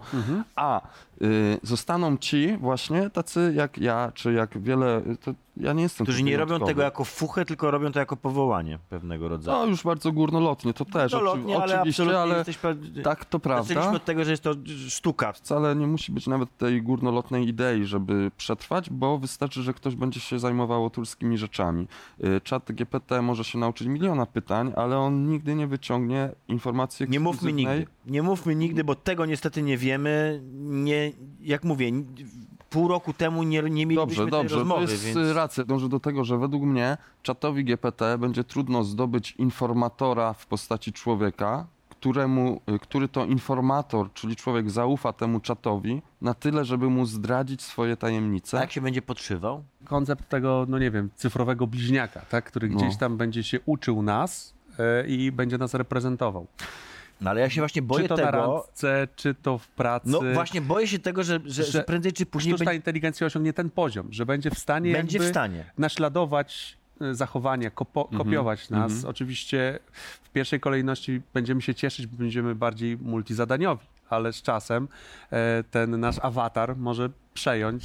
a y, zostaną ci właśnie tacy jak ja, czy jak wiele, to ja nie jestem którzy nie robią tego jako fuchę, tylko robią to jako powołanie pewnego rodzaju. No już bardzo górnolotnie, to też, oczy, ale oczywiście, ale jesteś tak to prawda. Zaczęliśmy od tego, że jest to sztuka. Wcale nie musi być nawet tej górnolotnej idei, żeby przetrwać, bo wystarczy, że ktoś będzie się zajmował turskimi rzeczami. Y, Czat GPT może się nauczyć miliona pytań, ale on nigdy nie wyciągnie informacji Nie mówmy nigdy. Nie mówmy nigdy, bo tego niestety nie wiemy. Nie, jak mówię, pół roku temu nie, nie mielibyśmy Dobrze, tej dobrze, rozmowy, to jest więc... więc... racja. Dążę do tego, że według mnie czatowi GPT będzie trudno zdobyć informatora w postaci człowieka, któremu, y, który to informator, czyli człowiek zaufa temu czatowi na tyle, żeby mu zdradzić swoje tajemnice. A jak się będzie podszywał? Koncept tego, no nie wiem, cyfrowego bliźniaka, tak? który No. gdzieś tam będzie się uczył nas e, i będzie nas reprezentował. No ale ja się właśnie boję czy to na tego... randce, czy to w pracy. No właśnie boję się tego, że, że, że że prędzej czy później Sztuczna będzie, inteligencja osiągnie ten poziom, że będzie w stanie, będzie w stanie. naśladować e, zachowania, kopo, Mhm, kopiować nas. mhm. Oczywiście w pierwszej kolejności będziemy się cieszyć, bo będziemy bardziej multizadaniowi, ale z czasem e, ten nasz awatar może przejąć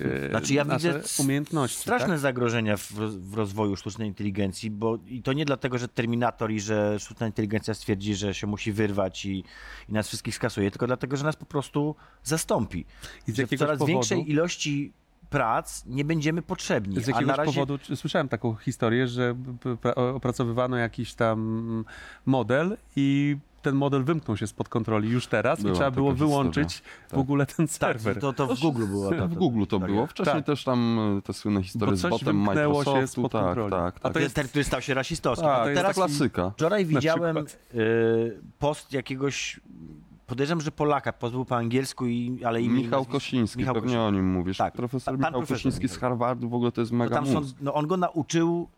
e, Znaczy ja nasze widzę umiejętności. straszne tak? zagrożenia w, w rozwoju sztucznej inteligencji, bo i to nie dlatego, że Terminator i że sztuczna inteligencja stwierdzi, że się musi wyrwać i, i nas wszystkich skasuje, tylko dlatego, że nas po prostu zastąpi. I z jakiegoś coraz powodu- większej ilości prac nie będziemy potrzebni. Z jakiegoś razie powodu słyszałem taką historię, że opracowywano jakiś tam model i ten model wymknął się spod kontroli już teraz Była i trzeba było historia, wyłączyć w tak. ogóle ten tak, serwer. to, to w Google było. To, W Google to było. Wcześniej Tak. też tam y, te słynne historie Bo z botem wymknęło się Microsoftu. spod tak, kontroli. tak, A tak. to jest- ten, który stał się rasistowski. tak, A to jest teraz klasyka. wczoraj widziałem y, post jakiegoś, podejrzewam, że Polaka, post był po angielsku, i, ale imię i Michał Kosiński, Michał pewnie Kosi- o nim mówisz. Tak, Profesor pan Michał profesor Kosiński z. Harvardu w ogóle to jest No mega tam są, no on go nauczył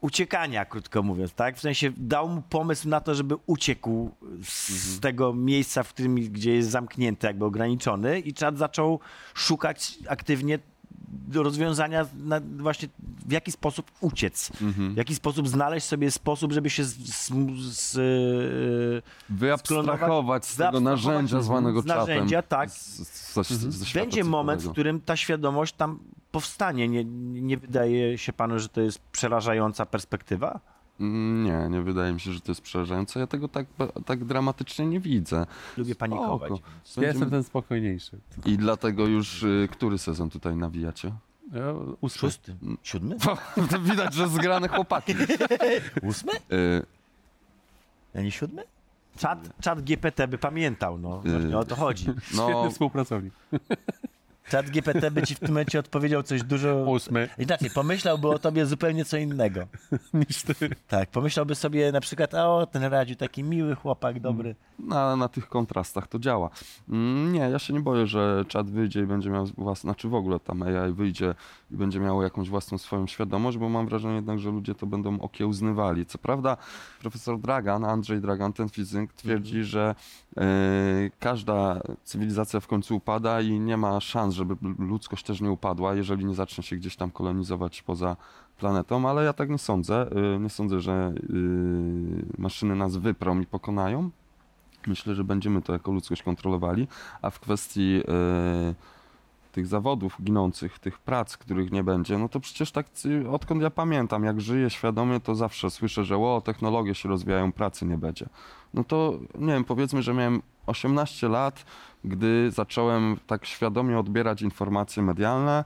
uciekania, krótko mówiąc, tak? W sensie dał mu pomysł na to, żeby uciekł z Mhm. tego miejsca, w którym, gdzie jest zamknięty, jakby ograniczony i czat zaczął szukać aktywnie do rozwiązania na, właśnie w jaki sposób uciec, Mhm. w jaki sposób znaleźć sobie sposób, żeby się z, z, z, z Wyabstrahować z tego narzędzia zwanego z czatem. narzędzia, tak. Z, Będzie moment, w którym ta świadomość tam powstanie. Nie, nie wydaje się panu, że to jest przerażająca perspektywa? Mm, Nie, nie wydaje mi się, że to jest przerażające. Ja tego tak, tak dramatycznie nie widzę. Lubię panikować. Spoko. Ja jestem ten spokojniejszy. I dlatego już y, który sezon tutaj nawijacie? Ja, ósmy. Szósty? Siódmy? To widać, że zgrane chłopaki. Ósmy? Y, Ja nie siódmy? Czat, czat GPT by pamiętał, no. Właśnie o to chodzi. Świetny no, współpracownik. Czat GPT by ci w tym momencie odpowiedział coś dużo... Ósmy Inaczej, pomyślałby o tobie zupełnie co innego. niż ty. Tak, pomyślałby sobie na przykład, a o, ten Radziu, taki miły chłopak, dobry. na, na tych kontrastach to działa. Mm, Nie, ja się nie boję, że czat wyjdzie i będzie miał własny, znaczy w ogóle tam AI wyjdzie i będzie miało jakąś własną swoją świadomość, bo mam wrażenie jednak, że ludzie to będą okiełznywali. Co prawda profesor Dragan, Andrzej Dragan, ten fizyk, twierdzi, że e, każda cywilizacja w końcu upada i nie ma szans, żeby ludzkość też nie upadła, jeżeli nie zacznie się gdzieś tam kolonizować poza planetą, ale ja tak nie sądzę. E, Nie sądzę, że e, maszyny nas wyprą i pokonają. Myślę, że będziemy to jako ludzkość kontrolowali, a w kwestii e, tych zawodów ginących, tych prac, których nie będzie, no to przecież tak odkąd ja pamiętam, jak żyję świadomie, to zawsze słyszę, że o, technologie się rozwijają, pracy nie będzie. No to nie wiem, powiedzmy, że miałem 18 lat, gdy zacząłem tak świadomie odbierać informacje medialne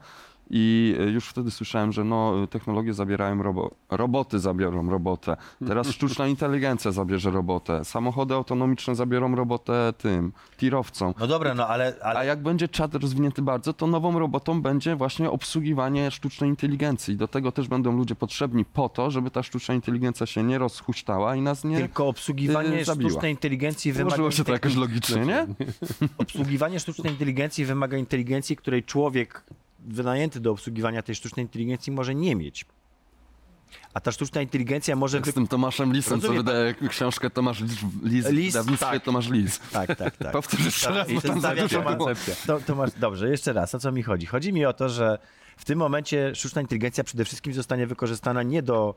i e, już wtedy słyszałem, że no, technologie zabierają robo roboty zabiorą robotę. Teraz sztuczna inteligencja zabierze robotę. Samochody autonomiczne zabiorą robotę tym, tirowcom. No dobra, no ale... ale... A jak będzie czat rozwinięty bardzo, to nową robotą będzie właśnie obsługiwanie sztucznej inteligencji. I do tego też będą ludzie potrzebni po to, żeby ta sztuczna inteligencja się nie rozhuśtała i nas nie Tylko obsługiwanie y, zabiła. sztucznej inteligencji wymaga... Złożyło się to jakoś logicznie, nie? Obsługiwanie sztucznej inteligencji wymaga inteligencji, której człowiek wynajęty do obsługiwania tej sztucznej inteligencji może nie mieć. A ta sztuczna inteligencja może... Jak Wy... z tym Tomaszem Lisem, co Rozumie wydaje książkę Tomasz Lis, Lis, tak. Tomasz Lis. Tak, tak, tak. Powtórz jeszcze raz, I bo tam za dużo Tomasz-. To, to masz, dobrze, jeszcze raz, o co mi chodzi? Chodzi mi o to, że w tym momencie sztuczna inteligencja przede wszystkim zostanie wykorzystana nie do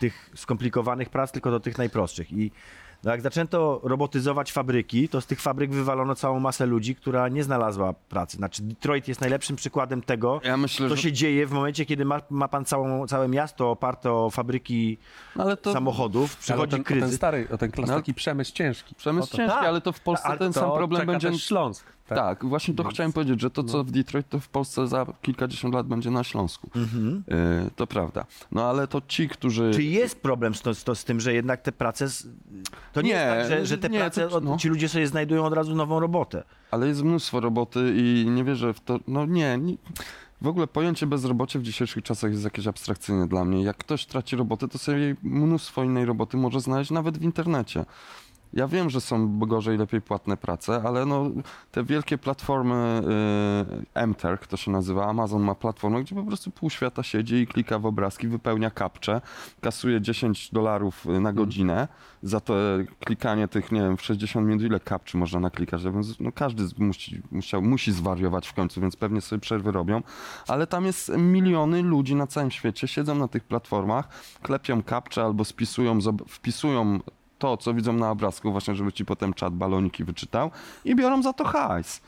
tych skomplikowanych prac, tylko do tych najprostszych. I no jak zaczęto robotyzować fabryki, to z tych fabryk wywalono całą masę ludzi, która nie znalazła pracy. Znaczy Detroit jest najlepszym przykładem tego, Ja myślę, co że... się dzieje w momencie, kiedy ma, ma pan całą, całe miasto oparte o fabryki Ale to samochodów, Ale przychodzi ten, kryzys. ten stary, o ten No. taki przemysł ciężki. przemysł ciężki, tak. ale to w Polsce Ale ten To sam problem będzie... Śląsk. Tak? Tak, właśnie to chciałem powiedzieć, że to, co w Detroit, to w Polsce za kilkadziesiąt lat będzie na Śląsku. Mhm. Y, to prawda. No ale to ci, którzy... Czy jest problem z, to, z, to, z tym, że jednak te prace. To nie, Nie, jest tak, że, że te nie, prace, to- no. ci ludzie sobie znajdują od razu nową robotę. Ale jest mnóstwo roboty i nie wierzę w to. No nie, nie. W ogóle pojęcie bezrobocia w dzisiejszych czasach jest jakieś abstrakcyjne dla mnie. Jak ktoś traci robotę, to sobie mnóstwo innej roboty może znaleźć nawet w internecie. Ja wiem, że są gorzej, lepiej płatne prace, ale no, te wielkie platformy, y, MTerk to się nazywa, Amazon ma platformę, gdzie po prostu pół świata siedzi i klika w obrazki, wypełnia kapcze, kasuje 10 dolarów y, na godzinę za to klikanie tych, nie wiem, w 60 minut ile kapczy można naklikać, no, każdy musi, musiał, musi zwariować w końcu, więc pewnie sobie przerwy robią, ale tam jest miliony ludzi na całym świecie, siedzą na tych platformach, klepią kapcze albo spisują, wpisują to, co widzą na obrazku, właśnie, żeby ci potem czat baloniki wyczytał i biorą za to hajs.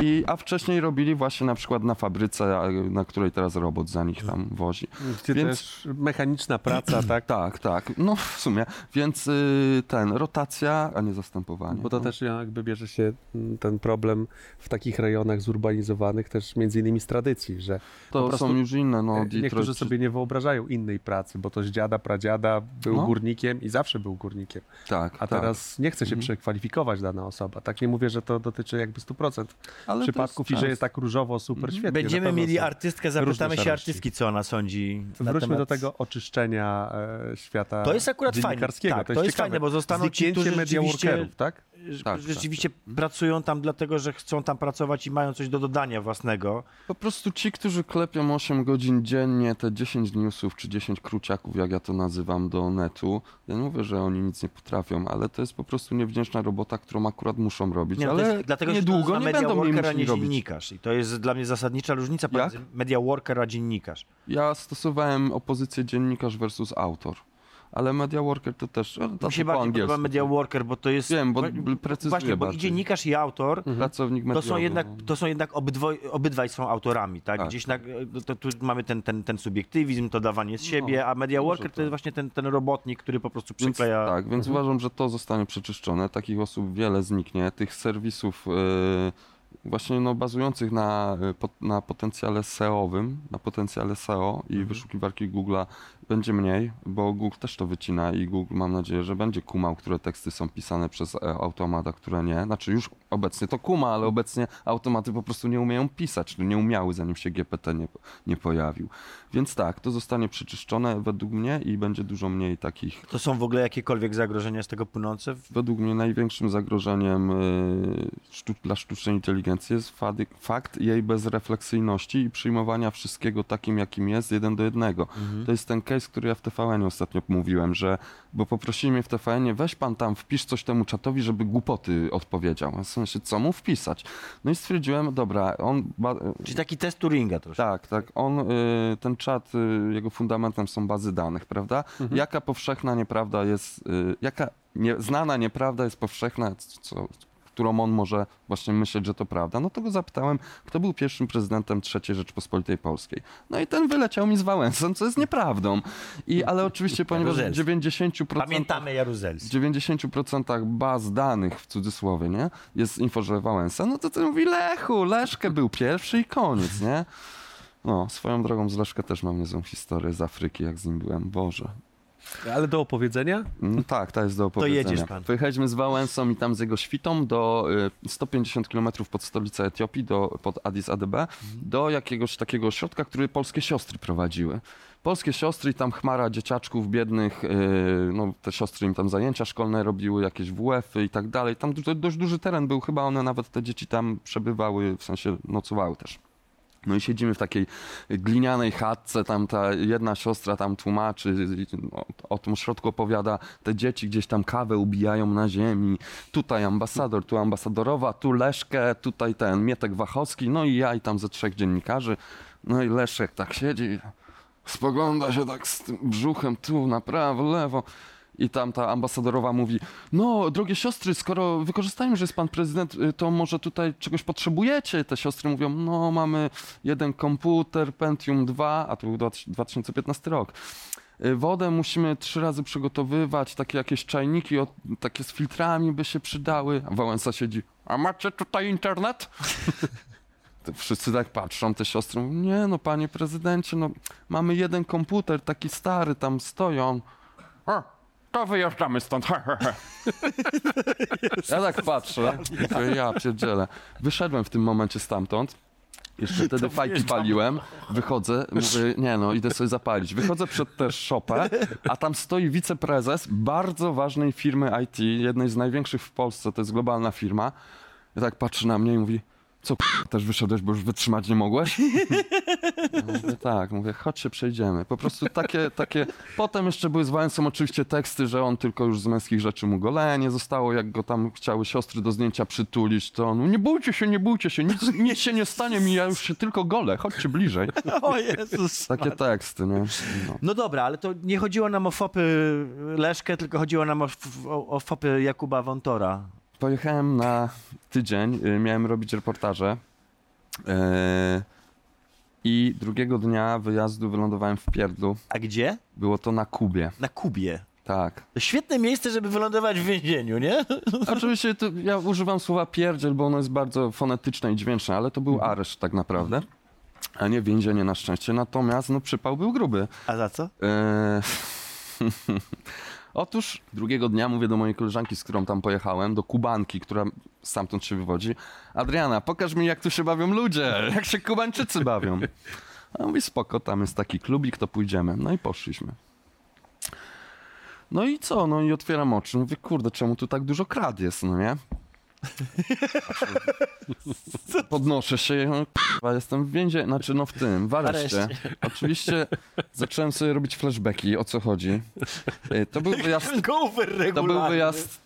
I, a wcześniej robili właśnie na przykład na fabryce, na której teraz robot za nich tam wozi. Gdzie Więc- też mechaniczna praca, tak? Tak, tak, no w sumie. Więc y, ten, rotacja, a nie zastępowanie. Bo to no. też jakby bierze się mm, ten problem w takich rejonach zurbanizowanych też między innymi z tradycji, że To są już inne, no e, niektórzy sobie nie wyobrażają innej pracy, bo to z dziada, pradziada był No. górnikiem i zawsze był górnikiem. tak, A tak. teraz nie chce się Mhm. przekwalifikować dana osoba. Tak nie mówię, że to dotyczy jakby 100% Ale przypadków i że jest tak różowo, super świetnie. Będziemy mieli artystkę, zapytamy się artystki, co ona sądzi. Wróćmy temat... do tego oczyszczenia e, świata To jest akurat fajne. Tak, to to jest, fajne, bo zostaną ci, którzy media rzeczywiście- workerów, tak? Że tak, rzeczywiście pracują tam dlatego, że chcą tam pracować i mają coś do dodania własnego. Po prostu ci, którzy klepią 8 godzin dziennie, te 10 newsów czy 10 kruciaków, jak ja to nazywam, do netu, ja nie mówię, że oni nic nie potrafią, ale to jest po prostu niewdzięczna robota, którą akurat muszą robić. Nie, no ale jest, dlatego niedługo nie będą worker, a musieli nie robić. dziennikarz. I to jest dla mnie zasadnicza różnica pomiędzy media worker a dziennikarz. Ja stosowałem opozycję dziennikarz versus autor, ale media worker to też e, to Mi się bardziej podoba media worker, bo to jest... Wiem, bo precyzuje Właśnie, bo i dziennikarz i autor Pracownik to mediowy. są jednak, no. to są jednak obydwoj, obydwaj są autorami, tak? Tak. Gdzieś na, to, tu mamy ten, ten, ten subiektywizm, to dawanie z siebie, No, a media może worker to tak. jest właśnie ten, ten robotnik, który po prostu Więc, przykleja... tak, więc Mhm. uważam, że to zostanie przeczyszczone. Takich osób wiele zniknie. Tych serwisów właśnie no, bazujących na, y, na potencjale SEO-owym, na potencjale SEO i Mhm. wyszukiwarki Google'a będzie mniej, bo Google też to wycina i Google mam nadzieję, że będzie kumał, które teksty są pisane przez e, automata, które nie. Znaczy już obecnie to kuma, ale obecnie automaty po prostu nie umieją pisać, nie umiały zanim się GPT nie, nie pojawił. Więc tak, to zostanie przeczyszczone według mnie i będzie dużo mniej takich To są w ogóle jakiekolwiek zagrożenia z tego płynące? Według mnie największym zagrożeniem y, sztu- dla sztucznej inteligencji jest fady- fakt jej bezrefleksyjności i przyjmowania wszystkiego takim, jakim jest, jeden do jednego. To jest ten case, który ja w TVN ostatnio mówiłem, że, bo poprosili mnie w TVN, weź pan tam, wpisz coś temu czatowi, żeby głupoty odpowiedział. W sensie, co mu wpisać? No i stwierdziłem, dobra, on... Ba- Czyli taki test Turinga troszkę. tak, tak. On, y, ten czat, y, jego fundamentem są bazy danych, prawda? Jaka powszechna nieprawda jest, y, jaka nie, znana nieprawda jest powszechna, co, którą on może właśnie myśleć, że to prawda? No to go zapytałem, kto był pierwszym prezydentem III Rzeczpospolitej Polskiej. No i ten wyleciał mi z Wałęsą, co jest nieprawdą. I, ale oczywiście, ponieważ w Jaruzelski. 90%... Pamiętamy w Jaruzelski. 90% baz danych, w cudzysłowie, nie? Jest info, że Wałęsa, no to ty mówi Lechu, Leszkę był pierwszy i koniec, nie? No, swoją drogą z Leszkę też mam niezłą historię z Afryki, jak z nim byłem, Boże. Ale do opowiedzenia? No, tak, to jest do opowiedzenia. jedziesz pan. Pojechaliśmy z Wałęsą i tam z jego świtą do y, 150 km pod stolicę Etiopii, do, pod Addis Abebę, do jakiegoś takiego ośrodka, który polskie siostry prowadziły. Polskie siostry i tam chmara dzieciaczków biednych, y, no te siostry im tam zajęcia szkolne robiły, jakieś WF-y i tak dalej. Tam dość duży teren był, chyba one nawet te dzieci tam przebywały, w sensie nocowały też. No i siedzimy w takiej glinianej chatce, tam ta jedna siostra tam tłumaczy, no, o tym środku opowiada, te dzieci gdzieś tam kawę ubijają na ziemi, tutaj ambasador, tu ambasadorowa, tu Leszkę, tutaj ten Mietek Wachowski, no i ja i tam ze trzech dziennikarzy. No i Leszek tak siedzi, spogląda się tak z tym brzuchem tu na prawo, lewo. I tam ta ambasadorowa mówi, no drogie siostry, skoro wykorzystajmy, że jest pan prezydent, y, to może tutaj czegoś potrzebujecie? Te siostry mówią, no mamy jeden komputer, Pentium 2, a to był 2015 rok. Y, Wodę musimy trzy razy przygotowywać, takie jakieś czajniki, takie z filtrami by się przydały. A Wałęsa siedzi, a macie tutaj internet? Wszyscy tak patrzą, te siostry mówią, nie no panie prezydencie, no mamy jeden komputer, taki stary, tam stoją. To wyjeżdżamy stąd. ja tak patrzę, mówię, ja pierdzielę. Wyszedłem w tym momencie stamtąd. Jeszcze wtedy fajki paliłem, wychodzę, mówię, nie no, idę sobie zapalić. Wychodzę przed tę szopę, a tam stoi wiceprezes bardzo ważnej firmy IT, jednej z największych w Polsce, to jest globalna firma. I tak patrzy na mnie i mówi, co k***, też wyszedłeś, bo już wytrzymać nie mogłeś? Ja mówię, tak, mówię, chodź się przejdziemy. Po prostu takie, takie, potem jeszcze były z Wałęsą oczywiście teksty, że on tylko już z męskich rzeczy mu golenie zostało, jak go tam chciały siostry do zdjęcia przytulić, to on, nie bójcie się, nie bójcie się, nic, nic się nie stanie mi, ja już się tylko golę, chodźcie bliżej. O Jezus. Takie teksty, nie? No. No dobra, ale to nie chodziło nam o fopy Leszkę, tylko chodziło nam o, o, o fopy Jakuba Wątora. Pojechałem na tydzień, y, miałem robić reportaże. y, I drugiego dnia wyjazdu wylądowałem w Pierdlu. A gdzie? Było to na Kubie. Na Kubie. Tak. To świetne miejsce, żeby wylądować w więzieniu, nie? Oczywiście to ja używam słowa pierdziel, bo ono jest bardzo fonetyczne i dźwięczne, ale to był areszt tak naprawdę. A nie więzienie na szczęście. Natomiast no, przypał był gruby. A za co? Eee, Otóż drugiego dnia mówię do mojej koleżanki, z którą tam pojechałem, do Kubanki, która stamtąd się wywodzi. Adriana, pokaż mi, jak tu się bawią ludzie, jak się Kubańczycy bawią. A on mówi, spoko, tam jest taki klubik, to pójdziemy. No i poszliśmy. No i co? No i otwieram oczy. Mówię, kurde, czemu tu tak dużo krad jest, no nie? Podnoszę się, no, kurwa, jestem w więzie, znaczy no w tym, w areszcie. Oczywiście zacząłem sobie robić flashbacki, o co chodzi. Y, To był wyjazd, to był wyjazd,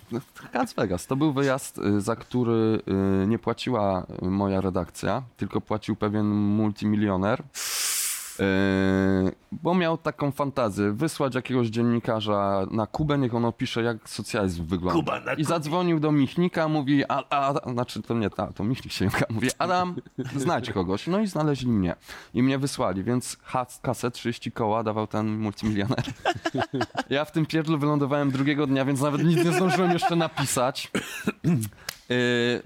Las Vegas, to był wyjazd, y, za który y, nie płaciła moja redakcja, tylko płacił pewien multimilioner. Y, Bo miał taką fantazję, wysłać jakiegoś dziennikarza na Kubę, niech on opisze, jak socjalizm wygląda. Kuba I zadzwonił do Michnika, mówi, a, a, znaczy to nie ta, to Michnik się mówi, Adam, znajdź kogoś. No i znaleźli mnie. I mnie wysłali, więc kasę 30 koła dawał ten multimilioner. Ja w tym pierdlu wylądowałem drugiego dnia, więc nawet nic nie zdążyłem jeszcze napisać. Yy,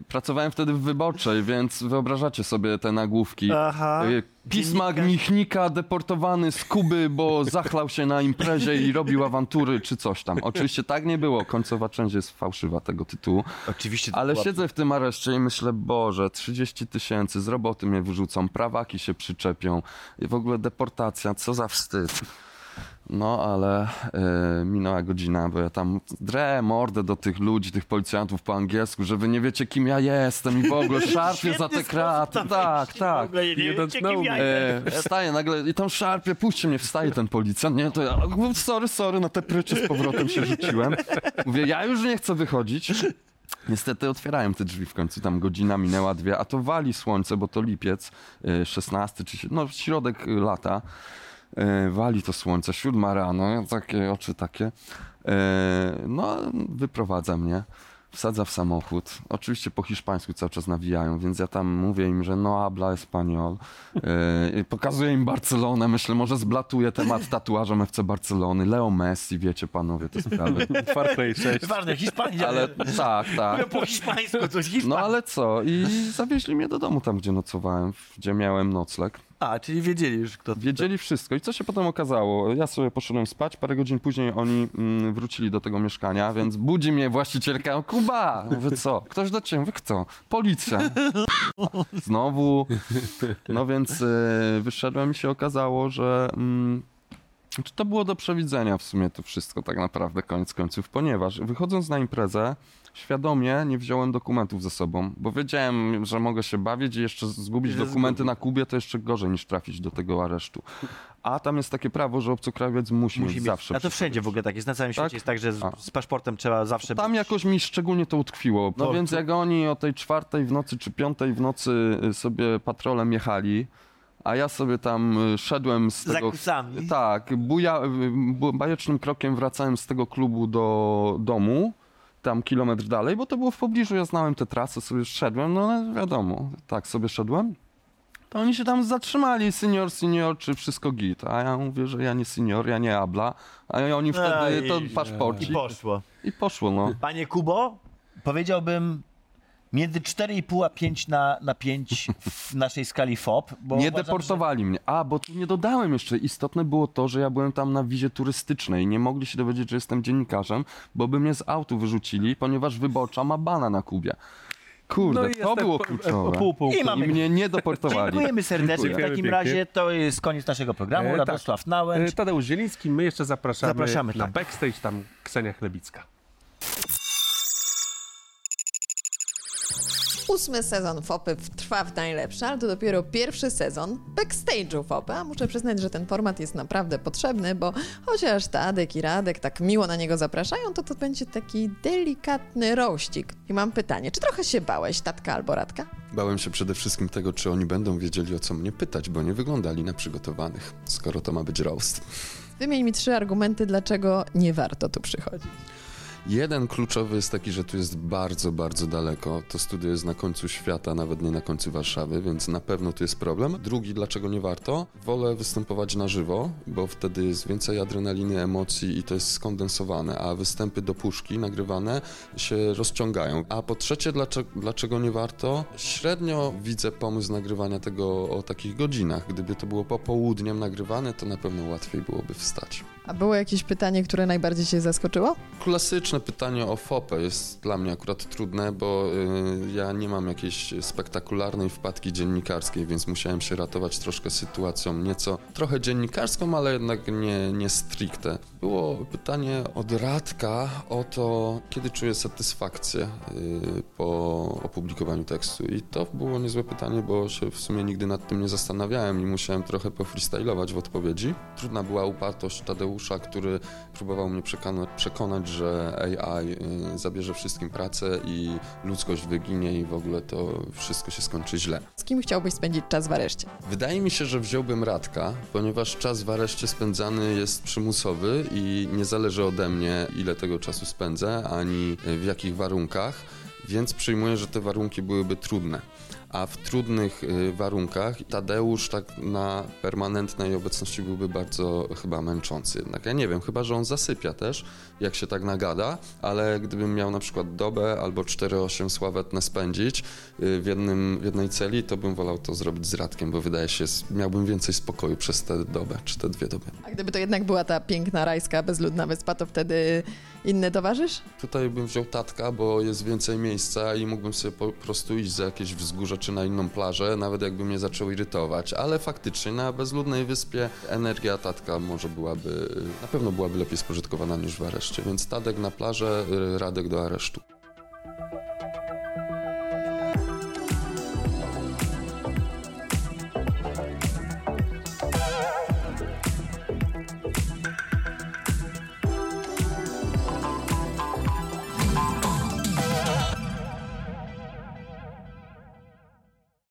pracowałem wtedy w Wyborczej, więc wyobrażacie sobie te nagłówki. Aha. Yy, Pismak. Michnika deportowany z Kuby, bo zachlał się na imprezie i robił awantury czy coś tam. Oczywiście tak nie było. Końcowa część jest fałszywa tego tytułu. Oczywiście. Ale była- siedzę w tym areszcie i myślę, Boże, 30 tysięcy, z roboty mnie wyrzucą, prawaki się przyczepią i w ogóle deportacja, co za wstyd. No, ale e, minęła godzina, bo ja tam drę mordę do tych ludzi, tych policjantów po angielsku, że wy nie wiecie, kim ja jestem i w ogóle szarpię za te kraty. Tak, tak. ogóle nie don't wiecie, kim ja jestem. E, wstaje nagle i tam szarpie, puśćcie mnie, wstaje ten policjant, nie, to ja, o, sorry, sorry, na te prycze z powrotem się rzuciłem. Mówię, ja już nie chcę wychodzić. Niestety otwierałem te drzwi w końcu, tam godzina minęła dwie, a to wali słońce, bo to lipiec, e, 16 czy, si- no środek e, lata. E, wali to słońce, siódma rano, ja takie oczy takie. E, no, wyprowadza mnie, wsadza w samochód. Oczywiście po hiszpańsku cały czas nawijają, więc ja tam mówię im, że no habla español. E, pokazuję im Barcelonę, myślę, może zblatuję temat tatuażem FC Barcelony. Leo Messi, wiecie panowie te sprawy. Far Cry 6. Ważne, Hiszpania. Ale tak, tak. Mówię po hiszpańsku, coś No hiszpańsku. ale co? I zawieźli mnie do domu tam, gdzie nocowałem, gdzie miałem nocleg. A, czyli wiedzieli już kto. Wiedzieli wszystko. I co się potem okazało? Ja sobie poszedłem spać, parę godzin później oni mm, wrócili do tego mieszkania, więc budzi mnie właścicielka. Kuba! Mówię, co? Ktoś do ciebie? Mówię, kto? Policja. Znowu. No więc e, wyszedłem i się okazało, że... Mm, czy to było do przewidzenia w sumie to wszystko tak naprawdę koniec końców, ponieważ wychodząc na imprezę świadomie nie wziąłem dokumentów ze sobą, bo wiedziałem, że mogę się bawić i jeszcze zgubić Że dokumenty na Kubie to jeszcze gorzej niż trafić do tego aresztu. A tam jest takie prawo, że obcokrajowiec musi, Musi mieć zawsze. A to przy wszędzie sobie. w ogóle tak jest. Na całym świecie Tak? jest tak, że z, A. z paszportem trzeba zawsze Tam być. jakoś mi szczególnie to utkwiło. No To- więc jak oni o tej czwartej w nocy czy piątej w nocy y, sobie patrolem jechali, a ja sobie tam y, szedłem z Za tego... kusami. Tak, buja, bu- bajecznym krokiem wracałem z tego klubu do domu, tam kilometr dalej, bo to było w pobliżu, ja znałem te trasy, sobie szedłem, no ale wiadomo, tak sobie szedłem. To oni się tam zatrzymali, senior, senior, czy wszystko git. A ja mówię, że ja nie senior, ja nie abla. A oni wtedy Ej, to I paszporcik. poszło. I poszło, no. Panie Kubo, powiedziałbym między 4,5 a 5 na, na 5 w naszej skali FOP. Bo Nie uważam, deportowali mnie. A, bo tu nie dodałem jeszcze. Istotne było to, że ja byłem tam na wizie turystycznej. Nie mogli się dowiedzieć, że jestem dziennikarzem, bo by mnie z autu wyrzucili, ponieważ wyborcza ma bana na Kubie. Kurde, No to było kluczowe. pół punktu. I mamy- I mnie nie deportowali. Dziękujemy serdecznie. Dziękujemy w takim pięknie. razie to jest koniec naszego programu. E, tak. Radosław Nałęcz. E, Tadeusz Zieliński, my jeszcze zapraszamy, Zapraszamy, na tak. backstage, tam Ksenia Chlebicka. Ósmy sezon FOPy trwa w najlepsze, ale to dopiero pierwszy sezon backstage'u FOPy, a muszę przyznać, że ten format jest naprawdę potrzebny, bo chociaż Tadek i Radek tak miło na niego zapraszają, to to będzie taki delikatny rościk. I mam pytanie, czy trochę się bałeś, Tatka albo Radka? Bałem się przede wszystkim tego, czy oni będą wiedzieli o co mnie pytać, bo nie wyglądali na przygotowanych, skoro to ma być roast. Wymień mi trzy argumenty, dlaczego nie warto tu przychodzić. Jeden kluczowy jest taki, że tu jest bardzo, bardzo daleko. To studio jest na końcu świata, nawet nie na końcu Warszawy, więc na pewno tu jest problem. Drugi, dlaczego nie warto? Wolę występować na żywo, bo wtedy jest więcej adrenaliny, emocji i to jest skondensowane, a występy do puszki nagrywane się rozciągają. A po trzecie, dlaczego, dlaczego nie warto? Średnio widzę pomysł nagrywania tego o takich godzinach. Gdyby to było popołudniem nagrywane, to na pewno łatwiej byłoby wstać. A było jakieś pytanie, które najbardziej cię zaskoczyło? Klasyczne pytanie o FOPę jest dla mnie akurat trudne, bo y, ja nie mam jakiejś spektakularnej wpadki dziennikarskiej, więc musiałem się ratować troszkę sytuacją nieco trochę dziennikarską, ale jednak nie, nie stricte. Było pytanie od Radka o to, kiedy czuję satysfakcję y, po opublikowaniu tekstu. I to było niezłe pytanie, bo się w sumie nigdy nad tym nie zastanawiałem i musiałem trochę pofreestylować w odpowiedzi. Trudna była upartość Tadeusza, który próbował mnie przekona- przekonać, że AI y, zabierze wszystkim pracę i ludzkość wyginie i w ogóle to wszystko się skończy źle. Z kim chciałbyś spędzić czas w areszcie? Wydaje mi się, że wziąłbym Radka, ponieważ czas w areszcie spędzany jest przymusowy i nie zależy ode mnie, ile tego czasu spędzę, ani w jakich warunkach, więc przyjmuję, że te warunki byłyby trudne. A w trudnych y, warunkach Tadeusz tak na permanentnej obecności byłby bardzo chyba męczący jednak. Ja nie wiem, chyba że on zasypia też, jak się tak nagada, ale gdybym miał na przykład dobę albo 4-8 sławetne spędzić y, w, jednym, w jednej celi, to bym wolał to zrobić z Radkiem, bo wydaje się, miałbym więcej spokoju przez tę dobę, czy te dwie doby. A gdyby to jednak była ta piękna, rajska, bezludna wyspa, to wtedy inny towarzysz? Tutaj bym wziął tatka, bo jest więcej miejsca i mógłbym sobie po prostu iść za jakieś wzgórze czy na inną plażę, nawet jakby mnie zaczął irytować. Ale faktycznie na bezludnej wyspie energia tatka może byłaby, na pewno byłaby lepiej spożytkowana niż w areszcie. Więc Tadek na plażę, Radek do aresztu.